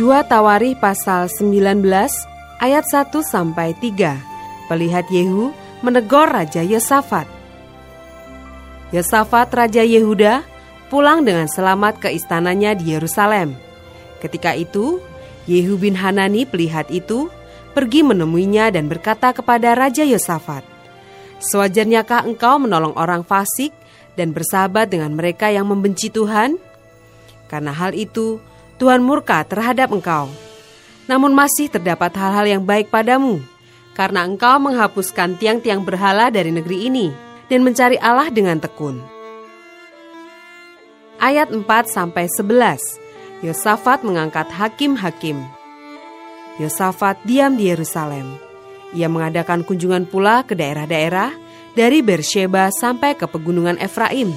2 Tawarikh pasal 19 ayat 1 sampai 3. Pelihat Yehu menegur Raja Yosafat. Yosafat Raja Yehuda pulang dengan selamat ke istananya di Yerusalem. Ketika itu, Yehu bin Hanani pelihat itu pergi menemuinya dan berkata kepada Raja Yosafat, Sewajarnyakah engkau menolong orang fasik dan bersahabat dengan mereka yang membenci Tuhan? Karena hal itu, Tuhan murka terhadap engkau. Namun masih terdapat hal-hal yang baik padamu, karena engkau menghapuskan tiang-tiang berhala dari negeri ini dan mencari Allah dengan tekun. Ayat 4 sampai 11. Yosafat mengangkat hakim-hakim. Yosafat diam di Yerusalem. Ia mengadakan kunjungan pula ke daerah-daerah dari Bersheba sampai ke pegunungan Efraim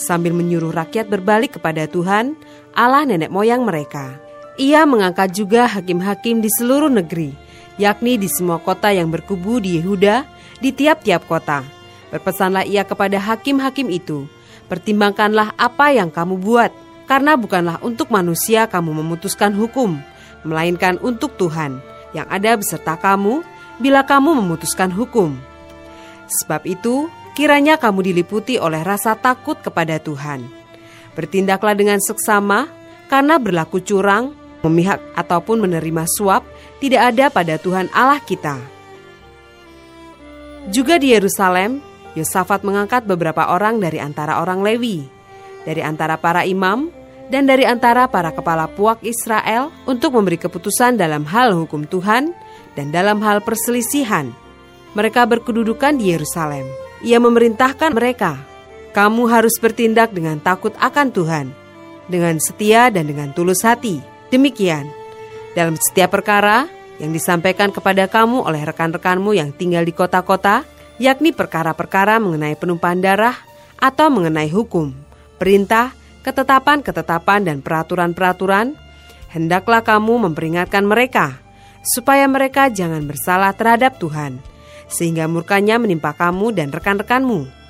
sambil menyuruh rakyat berbalik kepada Tuhan Allah nenek moyang mereka. Ia mengangkat juga hakim-hakim di seluruh negeri, yakni di semua kota yang berkubu di Yehuda, di tiap-tiap kota. Berpesanlah ia kepada hakim-hakim itu, pertimbangkanlah apa yang kamu buat, karena bukanlah untuk manusia kamu memutuskan hukum, melainkan untuk Tuhan, yang ada beserta kamu, bila kamu memutuskan hukum. Sebab itu, kiranya kamu diliputi oleh rasa takut kepada Tuhan Bertindaklah dengan seksama, karena berlaku curang, memihak ataupun menerima suap tidak ada pada Tuhan Allah kita. Juga di Yerusalem, Yosafat mengangkat beberapa orang dari antara orang Lewi, dari antara para imam, dan dari antara para kepala puak Israel untuk memberi keputusan dalam hal hukum Tuhan dan dalam hal perselisihan. Mereka berkedudukan di Yerusalem. Ia memerintahkan mereka kamu harus bertindak dengan takut akan Tuhan, dengan setia dan dengan tulus hati. Demikian, dalam setiap perkara yang disampaikan kepada kamu oleh rekan-rekanmu yang tinggal di kota-kota, yakni perkara-perkara mengenai penumpahan darah atau mengenai hukum, perintah, ketetapan-ketetapan dan peraturan-peraturan, hendaklah kamu memperingatkan mereka, supaya mereka jangan bersalah terhadap Tuhan, sehingga murkanya menimpa kamu dan rekan-rekanmu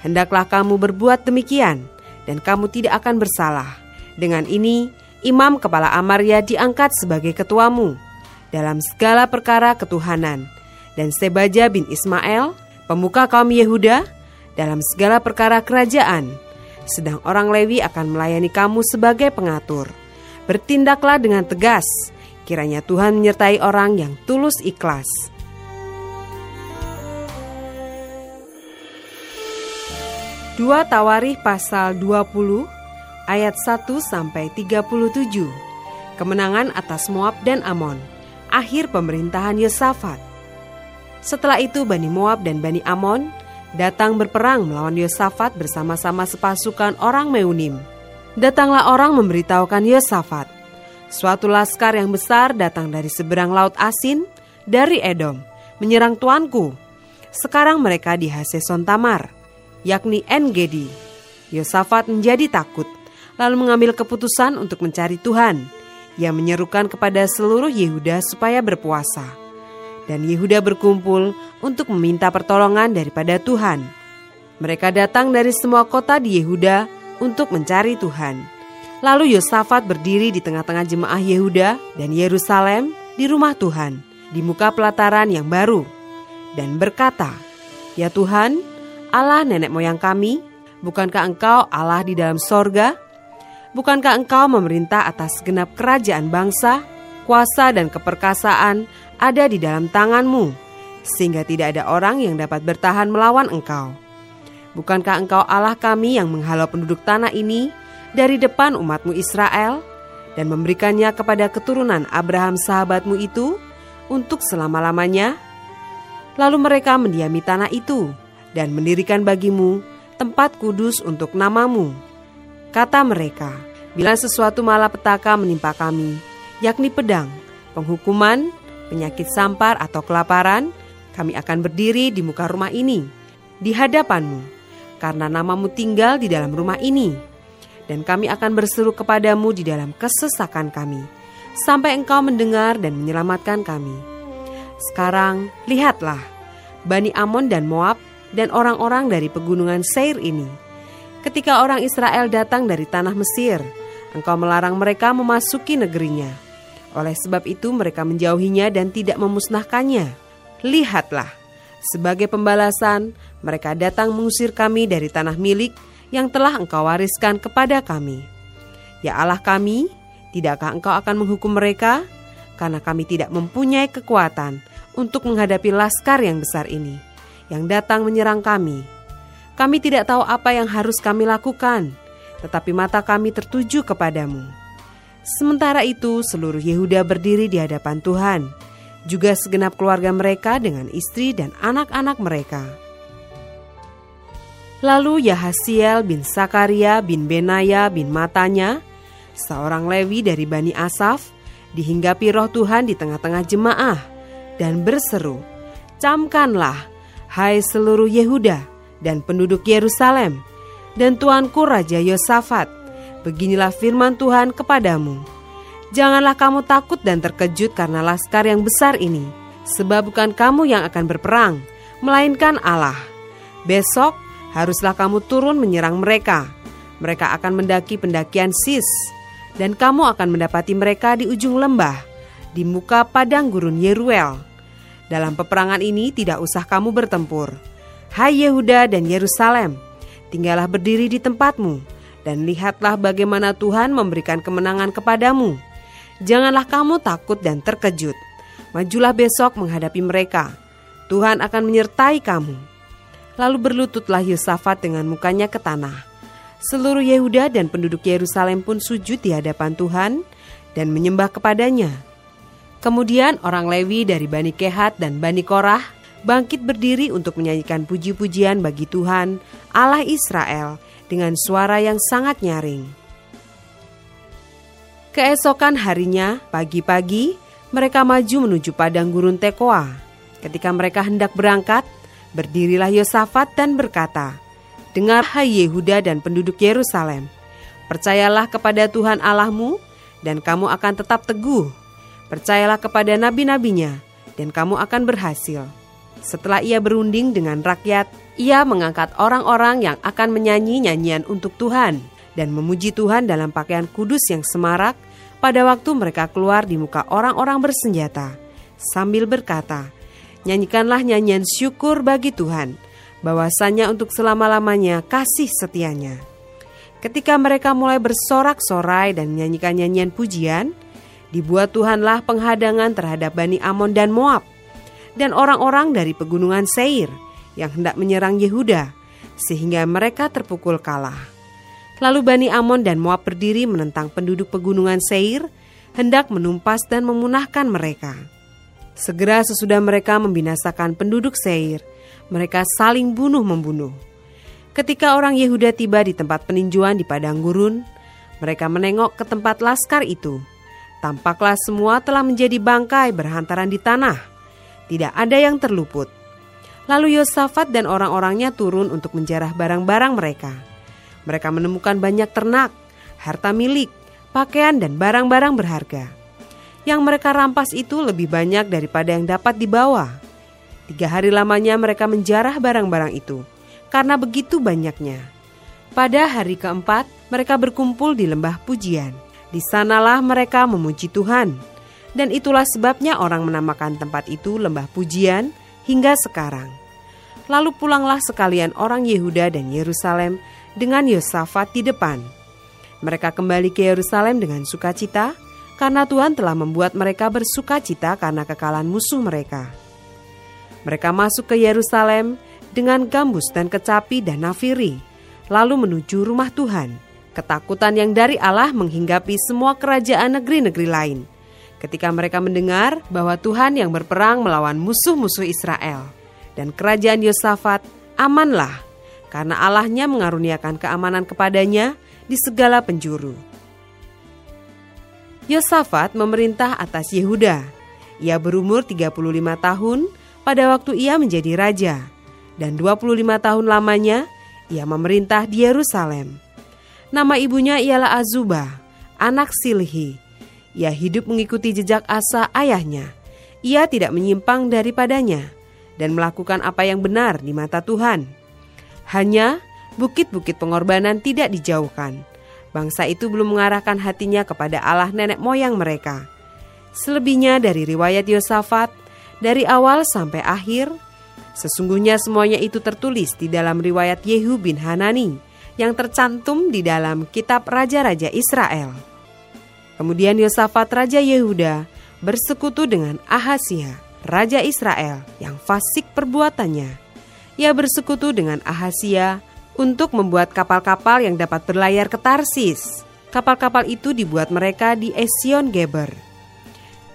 Hendaklah kamu berbuat demikian, dan kamu tidak akan bersalah. Dengan ini, Imam Kepala Amaria diangkat sebagai ketuamu dalam segala perkara ketuhanan, dan Sebaja bin Ismail, pemuka kaum Yehuda, dalam segala perkara kerajaan. Sedang orang Lewi akan melayani kamu sebagai pengatur. Bertindaklah dengan tegas, kiranya Tuhan menyertai orang yang tulus ikhlas. 2 Tawarikh pasal 20 ayat 1 sampai 37. Kemenangan atas Moab dan Amon. Akhir pemerintahan Yosafat. Setelah itu Bani Moab dan Bani Amon datang berperang melawan Yosafat bersama-sama sepasukan orang Meunim. Datanglah orang memberitahukan Yosafat. Suatu laskar yang besar datang dari seberang laut asin, dari Edom, menyerang tuanku. Sekarang mereka di Haseson Tamar yakni Engedi. Yosafat menjadi takut, lalu mengambil keputusan untuk mencari Tuhan. Ia menyerukan kepada seluruh Yehuda supaya berpuasa. Dan Yehuda berkumpul untuk meminta pertolongan daripada Tuhan. Mereka datang dari semua kota di Yehuda untuk mencari Tuhan. Lalu Yosafat berdiri di tengah-tengah jemaah Yehuda dan Yerusalem di rumah Tuhan, di muka pelataran yang baru, dan berkata, "Ya Tuhan, Allah nenek moyang kami? Bukankah engkau Allah di dalam sorga? Bukankah engkau memerintah atas genap kerajaan bangsa? Kuasa dan keperkasaan ada di dalam tanganmu, sehingga tidak ada orang yang dapat bertahan melawan engkau. Bukankah engkau Allah kami yang menghalau penduduk tanah ini dari depan umatmu Israel dan memberikannya kepada keturunan Abraham sahabatmu itu untuk selama-lamanya? Lalu mereka mendiami tanah itu dan mendirikan bagimu tempat kudus untuk namamu. Kata mereka, bila sesuatu malapetaka menimpa kami, yakni pedang, penghukuman, penyakit sampar atau kelaparan, kami akan berdiri di muka rumah ini, di hadapanmu, karena namamu tinggal di dalam rumah ini. Dan kami akan berseru kepadamu di dalam kesesakan kami, sampai engkau mendengar dan menyelamatkan kami. Sekarang, lihatlah, Bani Amon dan Moab dan orang-orang dari pegunungan Seir ini. Ketika orang Israel datang dari tanah Mesir, engkau melarang mereka memasuki negerinya. Oleh sebab itu mereka menjauhinya dan tidak memusnahkannya. Lihatlah, sebagai pembalasan, mereka datang mengusir kami dari tanah milik yang telah engkau wariskan kepada kami. Ya Allah kami, tidakkah engkau akan menghukum mereka? Karena kami tidak mempunyai kekuatan untuk menghadapi laskar yang besar ini, yang datang menyerang kami. Kami tidak tahu apa yang harus kami lakukan, tetapi mata kami tertuju kepadamu. Sementara itu, seluruh Yehuda berdiri di hadapan Tuhan, juga segenap keluarga mereka dengan istri dan anak-anak mereka. Lalu Yahasiel bin Sakaria bin Benaya bin Matanya, seorang Lewi dari Bani Asaf, dihinggapi roh Tuhan di tengah-tengah jemaah dan berseru, Camkanlah, hai seluruh Yehuda dan penduduk Yerusalem, dan Tuanku Raja Yosafat, beginilah firman Tuhan kepadamu Janganlah kamu takut dan terkejut karena laskar yang besar ini, sebab bukan kamu yang akan berperang, melainkan Allah. Besok haruslah kamu turun menyerang mereka. Mereka akan mendaki pendakian Sis, dan kamu akan mendapati mereka di ujung lembah, di muka padang gurun Yeruel. Dalam peperangan ini tidak usah kamu bertempur. Hai Yehuda dan Yerusalem, tinggallah berdiri di tempatmu, dan lihatlah bagaimana Tuhan memberikan kemenangan kepadamu Janganlah kamu takut dan terkejut. Majulah besok menghadapi mereka. Tuhan akan menyertai kamu. Lalu berlututlah Yosafat dengan mukanya ke tanah. Seluruh Yehuda dan penduduk Yerusalem pun sujud di hadapan Tuhan dan menyembah kepadanya. Kemudian orang Lewi dari Bani Kehat dan Bani Korah bangkit berdiri untuk menyanyikan puji-pujian bagi Tuhan, Allah Israel, dengan suara yang sangat nyaring. Keesokan harinya, pagi-pagi, mereka maju menuju padang gurun Tekoa. Ketika mereka hendak berangkat, berdirilah Yosafat dan berkata, Dengar hai Yehuda dan penduduk Yerusalem, percayalah kepada Tuhan Allahmu dan kamu akan tetap teguh. Percayalah kepada nabi-nabinya dan kamu akan berhasil. Setelah ia berunding dengan rakyat, ia mengangkat orang-orang yang akan menyanyi nyanyian untuk Tuhan dan memuji Tuhan dalam pakaian kudus yang semarak pada waktu mereka keluar di muka orang-orang bersenjata sambil berkata, Nyanyikanlah nyanyian syukur bagi Tuhan, bahwasanya untuk selama-lamanya kasih setianya. Ketika mereka mulai bersorak-sorai dan menyanyikan nyanyian pujian, dibuat Tuhanlah penghadangan terhadap Bani Amon dan Moab, dan orang-orang dari pegunungan Seir yang hendak menyerang Yehuda, sehingga mereka terpukul kalah. Lalu Bani Amon dan Moab berdiri menentang penduduk pegunungan Seir, hendak menumpas dan memunahkan mereka. Segera sesudah mereka membinasakan penduduk Seir, mereka saling bunuh-membunuh. Ketika orang Yehuda tiba di tempat peninjauan di padang gurun, mereka menengok ke tempat laskar itu. Tampaklah semua telah menjadi bangkai berhantaran di tanah. Tidak ada yang terluput. Lalu Yosafat dan orang-orangnya turun untuk menjarah barang-barang mereka. Mereka menemukan banyak ternak, harta milik, pakaian, dan barang-barang berharga. Yang mereka rampas itu lebih banyak daripada yang dapat dibawa. Tiga hari lamanya mereka menjarah barang-barang itu, karena begitu banyaknya. Pada hari keempat, mereka berkumpul di lembah pujian. Di sanalah mereka memuji Tuhan. Dan itulah sebabnya orang menamakan tempat itu lembah pujian hingga sekarang. Lalu pulanglah sekalian orang Yehuda dan Yerusalem dengan Yosafat di depan. Mereka kembali ke Yerusalem dengan sukacita karena Tuhan telah membuat mereka bersukacita karena kekalahan musuh mereka. Mereka masuk ke Yerusalem dengan gambus dan kecapi dan nafiri, lalu menuju rumah Tuhan. Ketakutan yang dari Allah menghinggapi semua kerajaan negeri-negeri lain. Ketika mereka mendengar bahwa Tuhan yang berperang melawan musuh-musuh Israel, dan kerajaan Yosafat amanlah, karena Allahnya mengaruniakan keamanan kepadanya di segala penjuru. Yosafat memerintah atas Yehuda. Ia berumur 35 tahun pada waktu ia menjadi raja, dan 25 tahun lamanya ia memerintah di Yerusalem. Nama ibunya ialah Azubah, anak Silhi. Ia hidup mengikuti jejak Asa ayahnya. Ia tidak menyimpang daripadanya dan melakukan apa yang benar di mata Tuhan. Hanya bukit-bukit pengorbanan tidak dijauhkan. Bangsa itu belum mengarahkan hatinya kepada Allah nenek moyang mereka. Selebihnya dari riwayat Yosafat, dari awal sampai akhir, sesungguhnya semuanya itu tertulis di dalam riwayat Yehu bin Hanani yang tercantum di dalam kitab Raja-Raja Israel. Kemudian Yosafat Raja Yehuda bersekutu dengan Ahasia, Raja Israel yang fasik perbuatannya. Ia bersekutu dengan Ahasia untuk membuat kapal-kapal yang dapat berlayar ke Tarsis. Kapal-kapal itu dibuat mereka di Esion Geber.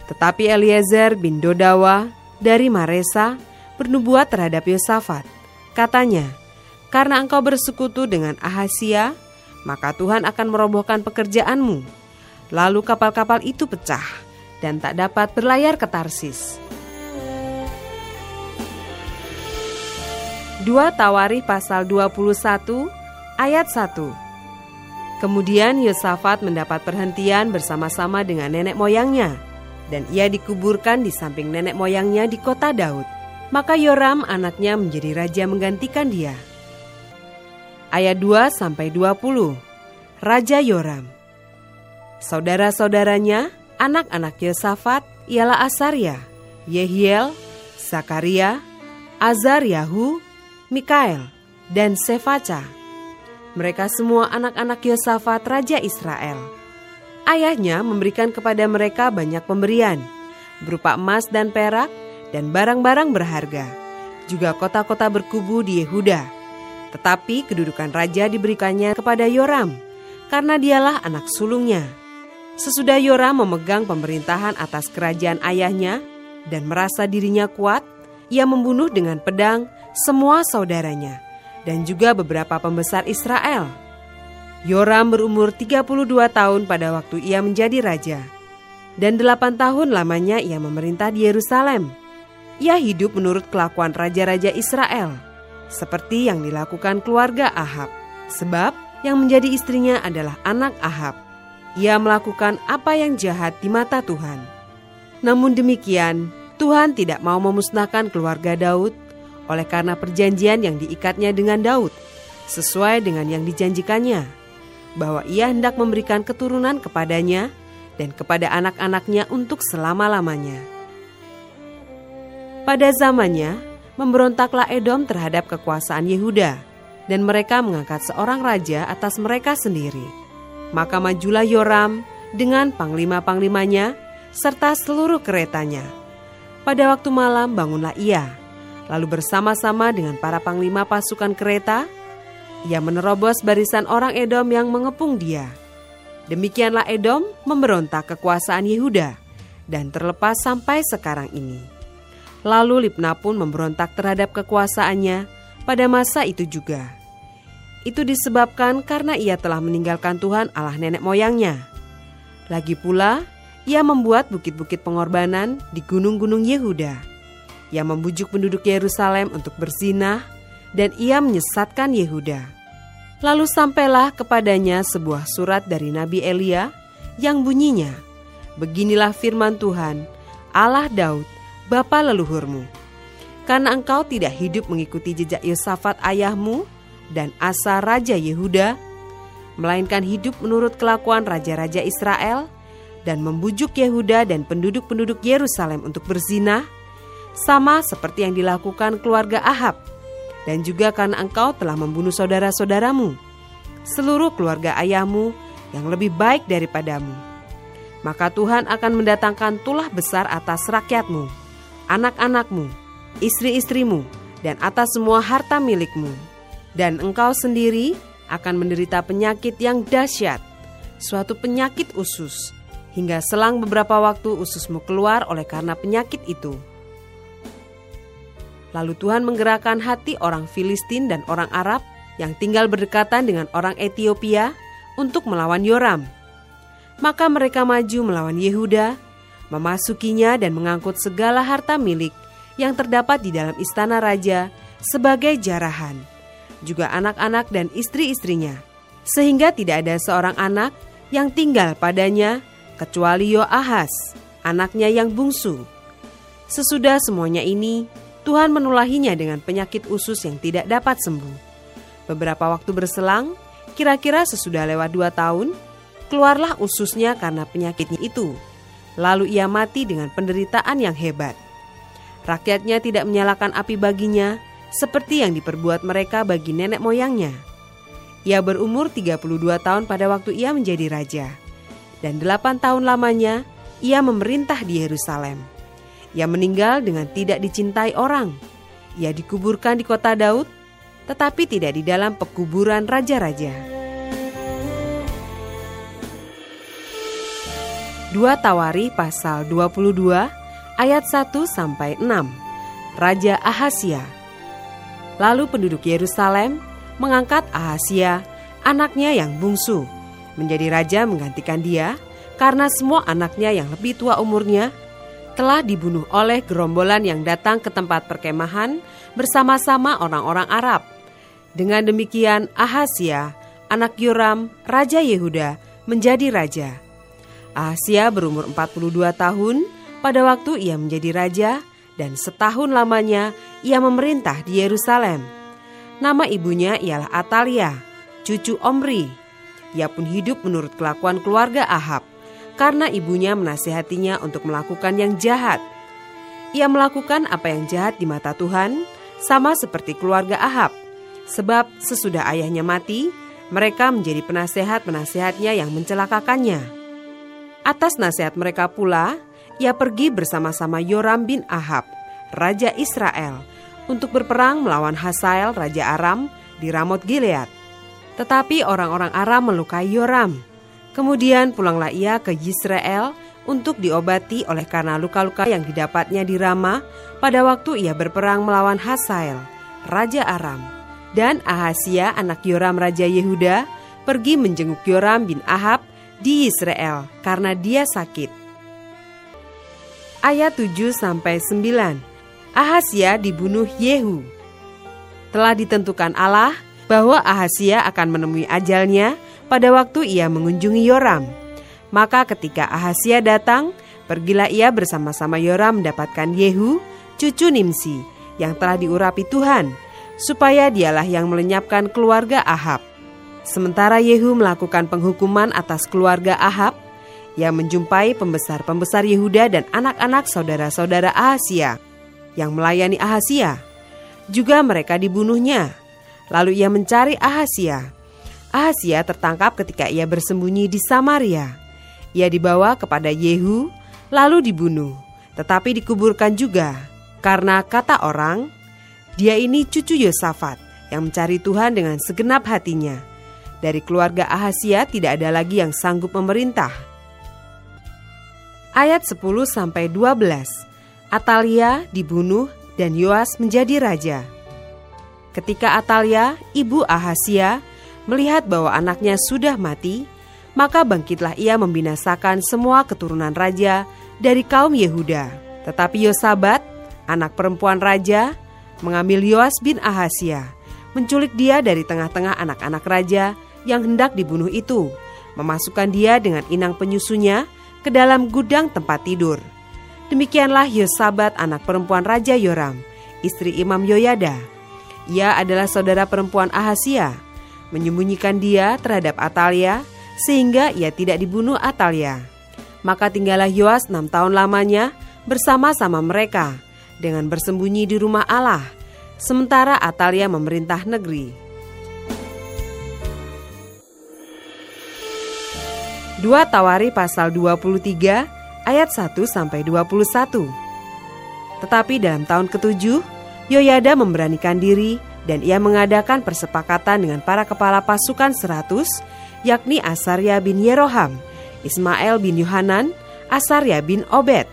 Tetapi Eliezer bin Dodawa dari Maresa bernubuat terhadap Yosafat. Katanya, karena engkau bersekutu dengan Ahasia, maka Tuhan akan merobohkan pekerjaanmu. Lalu kapal-kapal itu pecah dan tak dapat berlayar ke Tarsis. Dua Tawarih pasal 21 ayat 1 Kemudian Yosafat mendapat perhentian bersama-sama dengan nenek moyangnya dan ia dikuburkan di samping nenek moyangnya di kota Daud. Maka Yoram anaknya menjadi raja menggantikan dia ayat 2 sampai 20. Raja Yoram. Saudara-saudaranya, anak-anak Yosafat ialah Asaria, Yehiel, Zakaria, Azaryahu, Mikael, dan Sefaca. Mereka semua anak-anak Yosafat Raja Israel. Ayahnya memberikan kepada mereka banyak pemberian, berupa emas dan perak, dan barang-barang berharga. Juga kota-kota berkubu di Yehuda, tetapi kedudukan raja diberikannya kepada Yoram, karena dialah anak sulungnya. Sesudah Yoram memegang pemerintahan atas kerajaan ayahnya dan merasa dirinya kuat, ia membunuh dengan pedang semua saudaranya dan juga beberapa pembesar Israel. Yoram berumur 32 tahun pada waktu ia menjadi raja. Dan delapan tahun lamanya ia memerintah di Yerusalem. Ia hidup menurut kelakuan raja-raja Israel seperti yang dilakukan keluarga Ahab, sebab yang menjadi istrinya adalah anak Ahab. Ia melakukan apa yang jahat di mata Tuhan. Namun demikian, Tuhan tidak mau memusnahkan keluarga Daud oleh karena perjanjian yang diikatnya dengan Daud, sesuai dengan yang dijanjikannya, bahwa ia hendak memberikan keturunan kepadanya dan kepada anak-anaknya untuk selama-lamanya. Pada zamannya, memberontaklah Edom terhadap kekuasaan Yehuda, dan mereka mengangkat seorang raja atas mereka sendiri. Maka majulah Yoram dengan panglima-panglimanya serta seluruh keretanya. Pada waktu malam bangunlah ia, lalu bersama-sama dengan para panglima pasukan kereta, ia menerobos barisan orang Edom yang mengepung dia. Demikianlah Edom memberontak kekuasaan Yehuda dan terlepas sampai sekarang ini. Lalu Libna pun memberontak terhadap kekuasaannya pada masa itu juga. Itu disebabkan karena ia telah meninggalkan Tuhan Allah nenek moyangnya. Lagi pula, ia membuat bukit-bukit pengorbanan di gunung-gunung Yehuda. Ia membujuk penduduk Yerusalem untuk berzinah dan ia menyesatkan Yehuda. Lalu sampailah kepadanya sebuah surat dari Nabi Elia yang bunyinya, Beginilah firman Tuhan, Allah Daud, bapa leluhurmu. Karena engkau tidak hidup mengikuti jejak Yosafat ayahmu dan Asa Raja Yehuda, melainkan hidup menurut kelakuan raja-raja Israel dan membujuk Yehuda dan penduduk-penduduk Yerusalem untuk berzina, sama seperti yang dilakukan keluarga Ahab, dan juga karena engkau telah membunuh saudara-saudaramu, seluruh keluarga ayahmu yang lebih baik daripadamu. Maka Tuhan akan mendatangkan tulah besar atas rakyatmu anak-anakmu, istri-istrimu, dan atas semua harta milikmu. Dan engkau sendiri akan menderita penyakit yang dahsyat, suatu penyakit usus, hingga selang beberapa waktu ususmu keluar oleh karena penyakit itu. Lalu Tuhan menggerakkan hati orang Filistin dan orang Arab yang tinggal berdekatan dengan orang Ethiopia untuk melawan Yoram. Maka mereka maju melawan Yehuda, memasukinya dan mengangkut segala harta milik yang terdapat di dalam istana raja sebagai jarahan, juga anak-anak dan istri-istrinya, sehingga tidak ada seorang anak yang tinggal padanya kecuali Yoahas, anaknya yang bungsu. Sesudah semuanya ini, Tuhan menulahinya dengan penyakit usus yang tidak dapat sembuh. Beberapa waktu berselang, kira-kira sesudah lewat dua tahun, keluarlah ususnya karena penyakitnya itu. Lalu ia mati dengan penderitaan yang hebat. Rakyatnya tidak menyalakan api baginya, seperti yang diperbuat mereka bagi nenek moyangnya. Ia berumur 32 tahun pada waktu ia menjadi raja. Dan delapan tahun lamanya, ia memerintah di Yerusalem. Ia meninggal dengan tidak dicintai orang. Ia dikuburkan di kota Daud, tetapi tidak di dalam pekuburan raja-raja. Dua Tawari pasal 22 ayat 1 sampai 6. Raja Ahasia. Lalu penduduk Yerusalem mengangkat Ahasia, anaknya yang bungsu, menjadi raja menggantikan dia karena semua anaknya yang lebih tua umurnya telah dibunuh oleh gerombolan yang datang ke tempat perkemahan bersama-sama orang-orang Arab. Dengan demikian Ahasia, anak Yoram, Raja Yehuda, menjadi raja. Ahasia berumur 42 tahun pada waktu ia menjadi raja dan setahun lamanya ia memerintah di Yerusalem. Nama ibunya ialah Atalia, cucu Omri. Ia pun hidup menurut kelakuan keluarga Ahab karena ibunya menasihatinya untuk melakukan yang jahat. Ia melakukan apa yang jahat di mata Tuhan, sama seperti keluarga Ahab. Sebab sesudah ayahnya mati, mereka menjadi penasehat-penasehatnya yang mencelakakannya. Atas nasihat mereka pula, ia pergi bersama-sama Yoram bin Ahab, Raja Israel, untuk berperang melawan Hasael, Raja Aram, di Ramot Gilead. Tetapi orang-orang Aram melukai Yoram, Kemudian pulanglah ia ke Yisrael untuk diobati oleh karena luka-luka yang didapatnya di Rama pada waktu ia berperang melawan Hasael, Raja Aram. Dan Ahasia anak Yoram Raja Yehuda pergi menjenguk Yoram bin Ahab di Israel karena dia sakit. Ayat 7 sampai 9. Ahasia dibunuh Yehu. Telah ditentukan Allah bahwa Ahasia akan menemui ajalnya pada waktu ia mengunjungi Yoram. Maka ketika Ahasia datang, pergilah ia bersama-sama Yoram mendapatkan Yehu, cucu Nimsi, yang telah diurapi Tuhan, supaya dialah yang melenyapkan keluarga Ahab. Sementara Yehu melakukan penghukuman atas keluarga Ahab, ia menjumpai pembesar-pembesar Yehuda dan anak-anak saudara-saudara Ahasia yang melayani Ahasia. Juga mereka dibunuhnya. Lalu ia mencari Ahasia Ahasia tertangkap ketika ia bersembunyi di Samaria. Ia dibawa kepada Yehu, lalu dibunuh, tetapi dikuburkan juga. Karena kata orang, dia ini cucu Yosafat yang mencari Tuhan dengan segenap hatinya. Dari keluarga Ahasia tidak ada lagi yang sanggup memerintah. Ayat 10 sampai 12. Atalia dibunuh dan Yoas menjadi raja. Ketika Atalia, ibu Ahasia, melihat bahwa anaknya sudah mati, maka bangkitlah ia membinasakan semua keturunan raja dari kaum Yehuda. Tetapi Yosabat, anak perempuan raja, mengambil Yoas bin Ahasia, menculik dia dari tengah-tengah anak-anak raja yang hendak dibunuh itu, memasukkan dia dengan inang penyusunya ke dalam gudang tempat tidur. Demikianlah Yosabat anak perempuan Raja Yoram, istri Imam Yoyada. Ia adalah saudara perempuan Ahasia, menyembunyikan dia terhadap Atalia sehingga ia tidak dibunuh Atalia. Maka tinggallah Yoas enam tahun lamanya bersama-sama mereka dengan bersembunyi di rumah Allah, sementara Atalia memerintah negeri. Dua Tawari pasal 23 ayat 1 sampai 21. Tetapi dalam tahun ketujuh, Yoyada memberanikan diri dan ia mengadakan persepakatan dengan para kepala pasukan seratus, yakni Asarya bin Yeroham, Ismail bin Yohanan, Asarya bin Obed,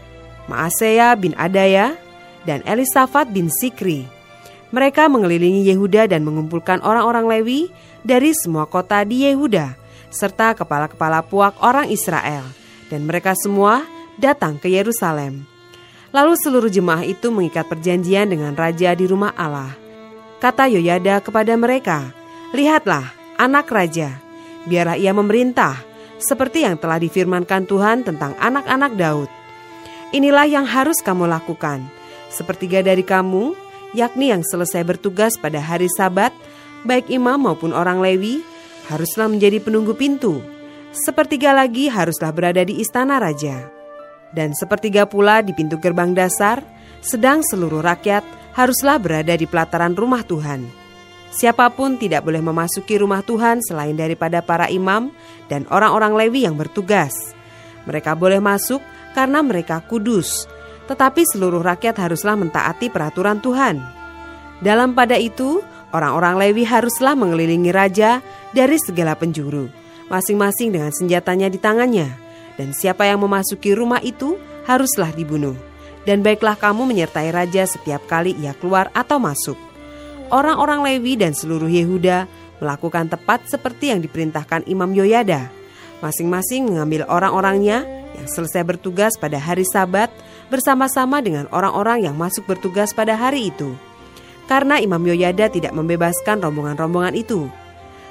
Maaseya bin Adaya, dan Elisafat bin Sikri. Mereka mengelilingi Yehuda dan mengumpulkan orang-orang Lewi dari semua kota di Yehuda, serta kepala-kepala puak orang Israel, dan mereka semua datang ke Yerusalem. Lalu seluruh jemaah itu mengikat perjanjian dengan raja di rumah Allah. Kata Yoyada kepada mereka, Lihatlah, anak raja, biarlah ia memerintah, seperti yang telah difirmankan Tuhan tentang anak-anak Daud. Inilah yang harus kamu lakukan. Sepertiga dari kamu, yakni yang selesai bertugas pada hari Sabat, baik imam maupun orang Lewi, haruslah menjadi penunggu pintu. Sepertiga lagi haruslah berada di istana raja. Dan sepertiga pula di pintu gerbang dasar, sedang seluruh rakyat haruslah berada di pelataran rumah Tuhan. Siapa pun tidak boleh memasuki rumah Tuhan selain daripada para imam dan orang-orang Lewi yang bertugas. Mereka boleh masuk karena mereka kudus, tetapi seluruh rakyat haruslah mentaati peraturan Tuhan. Dalam pada itu, orang-orang Lewi haruslah mengelilingi raja dari segala penjuru, masing-masing dengan senjatanya di tangannya, dan siapa yang memasuki rumah itu haruslah dibunuh. Dan baiklah kamu menyertai raja setiap kali ia keluar atau masuk. Orang-orang Lewi dan seluruh Yehuda melakukan tepat seperti yang diperintahkan Imam Yoyada. Masing-masing mengambil orang-orangnya yang selesai bertugas pada hari Sabat bersama-sama dengan orang-orang yang masuk bertugas pada hari itu. Karena Imam Yoyada tidak membebaskan rombongan-rombongan itu.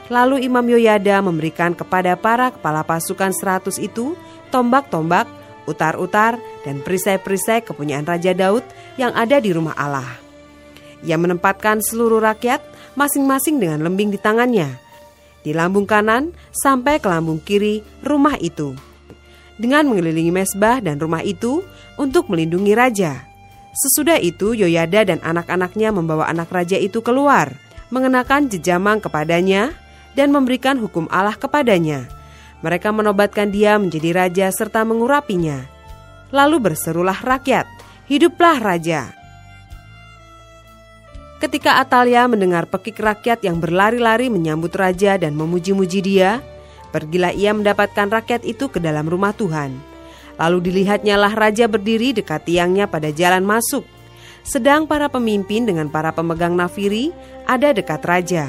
Lalu Imam Yoyada memberikan kepada para kepala pasukan seratus itu tombak-tombak, utar-utar, dan perisai-perisai kepunyaan Raja Daud yang ada di rumah Allah. Ia menempatkan seluruh rakyat masing-masing dengan lembing di tangannya, di lambung kanan sampai ke lambung kiri rumah itu, dengan mengelilingi mesbah dan rumah itu untuk melindungi raja. Sesudah itu Yoyada dan anak-anaknya membawa anak raja itu keluar, mengenakan jejamang kepadanya, dan memberikan hukum Allah kepadanya. Mereka menobatkan dia menjadi raja serta mengurapinya. Lalu berserulah rakyat, hiduplah raja. Ketika Atalia mendengar pekik rakyat yang berlari-lari menyambut raja dan memuji-muji dia, pergilah ia mendapatkan rakyat itu ke dalam rumah Tuhan. Lalu dilihatnya lah raja berdiri dekat tiangnya pada jalan masuk. Sedang para pemimpin dengan para pemegang nafiri ada dekat raja.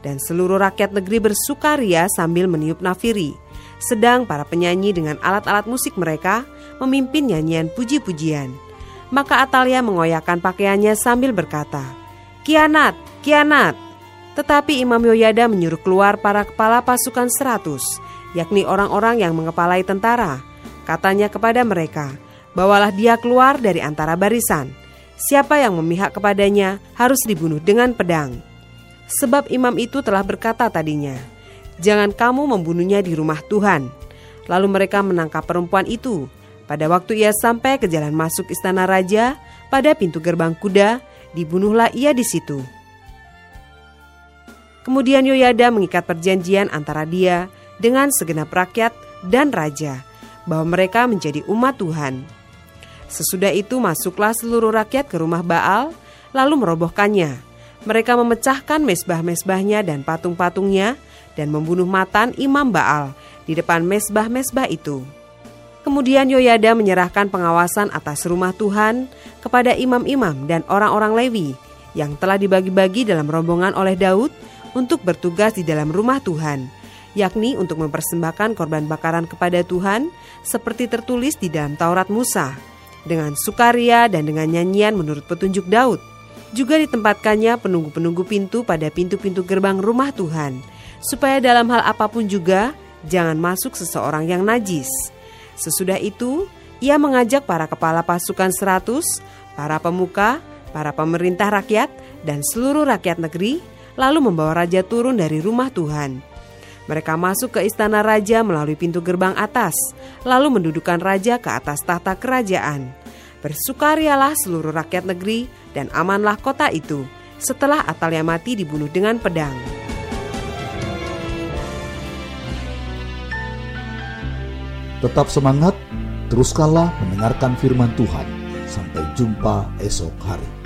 Dan seluruh rakyat negeri bersukaria sambil meniup nafiri. Sedang para penyanyi dengan alat-alat musik mereka memimpin nyanyian puji-pujian. Maka Atalia mengoyakkan pakaiannya sambil berkata, Kianat, kianat. Tetapi Imam Yoyada menyuruh keluar para kepala pasukan seratus, yakni orang-orang yang mengepalai tentara. Katanya kepada mereka, bawalah dia keluar dari antara barisan. Siapa yang memihak kepadanya harus dibunuh dengan pedang. Sebab imam itu telah berkata tadinya, Jangan kamu membunuhnya di rumah Tuhan. Lalu mereka menangkap perempuan itu. Pada waktu ia sampai ke jalan masuk istana raja, pada pintu gerbang kuda, dibunuhlah ia di situ. Kemudian Yoyada mengikat perjanjian antara dia dengan segenap rakyat dan raja, bahwa mereka menjadi umat Tuhan. Sesudah itu masuklah seluruh rakyat ke rumah Baal, lalu merobohkannya. Mereka memecahkan mesbah-mesbahnya dan patung-patungnya, dan membunuh Matan imam Baal di depan mesbah-mesbah itu. Kemudian Yoyada menyerahkan pengawasan atas rumah Tuhan kepada imam-imam dan orang-orang Lewi yang telah dibagi-bagi dalam rombongan oleh Daud untuk bertugas di dalam rumah Tuhan, yakni untuk mempersembahkan korban bakaran kepada Tuhan seperti tertulis di dalam Taurat Musa, dengan sukaria dan dengan nyanyian menurut petunjuk Daud. Juga ditempatkannya penunggu-penunggu pintu pada pintu-pintu gerbang rumah Tuhan, supaya dalam hal apa pun juga jangan masuk seseorang yang najis Sesudah itu, ia mengajak para kepala pasukan seratus, para pemuka, para pemerintah rakyat, dan seluruh rakyat negeri, lalu membawa raja turun dari rumah Tuhan. Mereka masuk ke istana raja melalui pintu gerbang atas, lalu mendudukan raja ke atas tahta kerajaan. Bersukarialah seluruh rakyat negeri dan amanlah kota itu setelah Atalia mati dibunuh dengan pedang. Tetap semangat, teruskanlah mendengarkan firman Tuhan. Sampai jumpa esok hari.